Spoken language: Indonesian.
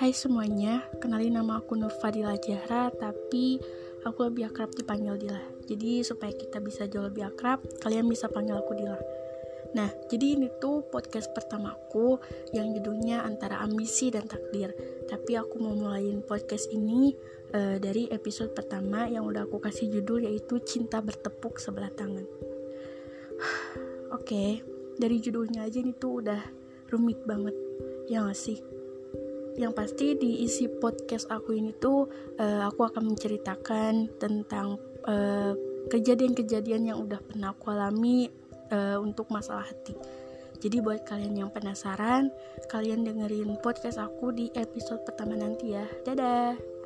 Hai semuanya, kenalin nama aku Nur Fadila Jahra, tapi aku lebih akrab dipanggil Dila. Jadi supaya kita bisa jauh lebih akrab, kalian bisa panggil aku Dila. Nah, jadi ini tuh podcast pertamaku yang judulnya antara ambisi dan takdir. Tapi aku mau mulain podcast ini uh, dari episode pertama yang udah aku kasih judul yaitu Cinta Bertepuk Sebelah Tangan. Oke, okay, dari judulnya aja ini tuh udah rumit banget, ya gak sih? Yang pasti di isi podcast aku ini tuh uh, aku akan menceritakan tentang eh, kejadian-kejadian yang udah pernah aku alami uh, untuk masalah hati. Jadi buat kalian yang penasaran, kalian dengerin podcast aku di episode pertama nanti ya. Dadah.